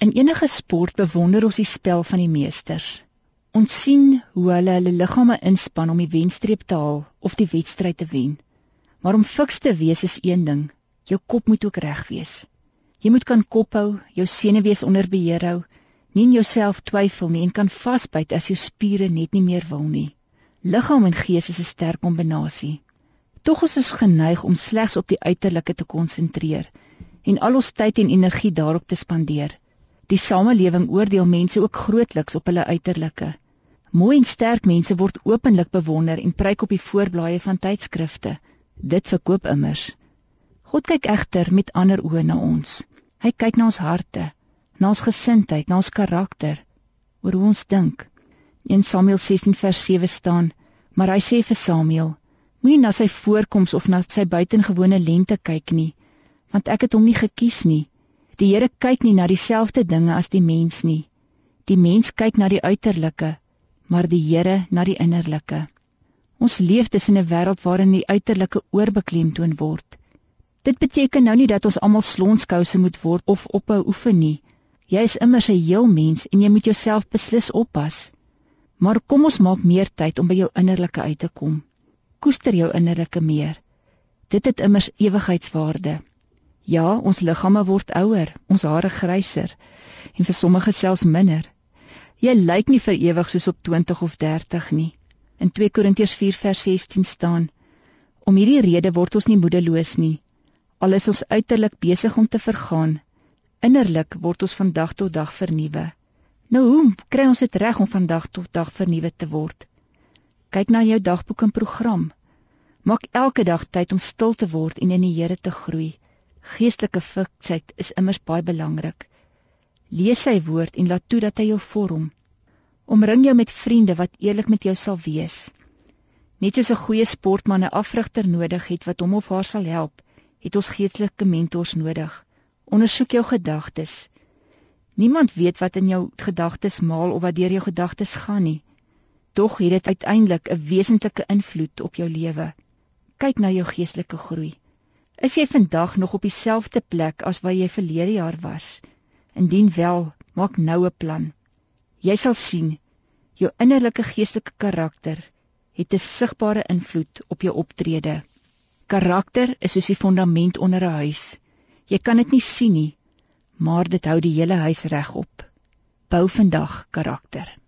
In enige sport bewonder ons die spel van die meesters. Ons sien hoe hulle hulle liggame inspann om die wenstreep te haal of die wedstryd te wen. Maar om fiks te wees is een ding, jou kop moet ook reg wees. Jy moet kan kophou, jou senuwees onder beheer hou, nie in jouself twyfel nie en kan vasbyt as jou spiere net nie meer wil nie. Liggaam en gees is 'n sterk kombinasie. Tog is ons geneig om slegs op die uiterlike te konsentreer en al ons tyd en energie daarop te spandeer. Die samelewing oordeel mense ook grootliks op hulle uiterlike. Mooi en sterk mense word openlik bewonder en pryk op die voorblaaie van tydskrifte. Dit verkoop immers. God kyk egter met ander oë na ons. Hy kyk na ons harte, na ons gesindheid, na ons karakter, oor hoe ons dink. In Samuel 16 vers 7 staan: Maar hy sê vir Samuel: Moenie na sy voorkoms of na sy buitengewone lente kyk nie, want ek het hom nie gekies nie. Die Here kyk nie na dieselfde dinge as die mens nie. Die mens kyk na die uiterlike, maar die Here na die innerlike. Ons leef tussen 'n wêreld waarin die uiterlike oorbeklemtoon word. Dit beteken nou nie dat ons almal slonskouse moet word of ophou oefen nie. Jy is immers 'n heel mens en jy moet jouself beslis oppas. Maar kom ons maak meer tyd om by jou innerlike uit te kom. Koester jou innerlike meer. Dit het immers ewigheidswaarde. Ja, ons liggame word ouer, ons hare gryser en vir sommige selfs minder. Jy lyk nie vir ewig soos op 20 of 30 nie. In 2 Korintiërs 4 vers 16 staan: Om hierdie rede word ons nie moedeloos nie. Al is ons uiterlik besig om te vergaan, innerlik word ons van dag tot dag vernuwe. Nou hoe kry ons dit reg om van dag tot dag vernuwe te word? Kyk na jou dagboek en program. Maak elke dag tyd om stil te word en in die Here te groei. Geestelike fiksheid is immers baie belangrik. Lees sy woord en laat toe dat hy jou vorm. Omring jou met vriende wat eerlik met jou sal wees. Net soos 'n goeie sportman 'n afrigter nodig het wat hom of haar sal help, het ons geestelike mentors nodig. Ondersoek jou gedagtes. Niemand weet wat in jou gedagtes maal of wat deur jou gedagtes gaan nie. Tog het dit uiteindelik 'n wesentlike invloed op jou lewe. Kyk na jou geestelike groei. Is jy vandag nog op dieselfde plek as waar jy verlede jaar was? Indien wel, maak nou 'n plan. Jy sal sien jou innerlike geestelike karakter het 'n sigbare invloed op jou optrede. Karakter is soos die fondament onder 'n huis. Jy kan dit nie sien nie, maar dit hou die hele huis regop. Bou vandag karakter.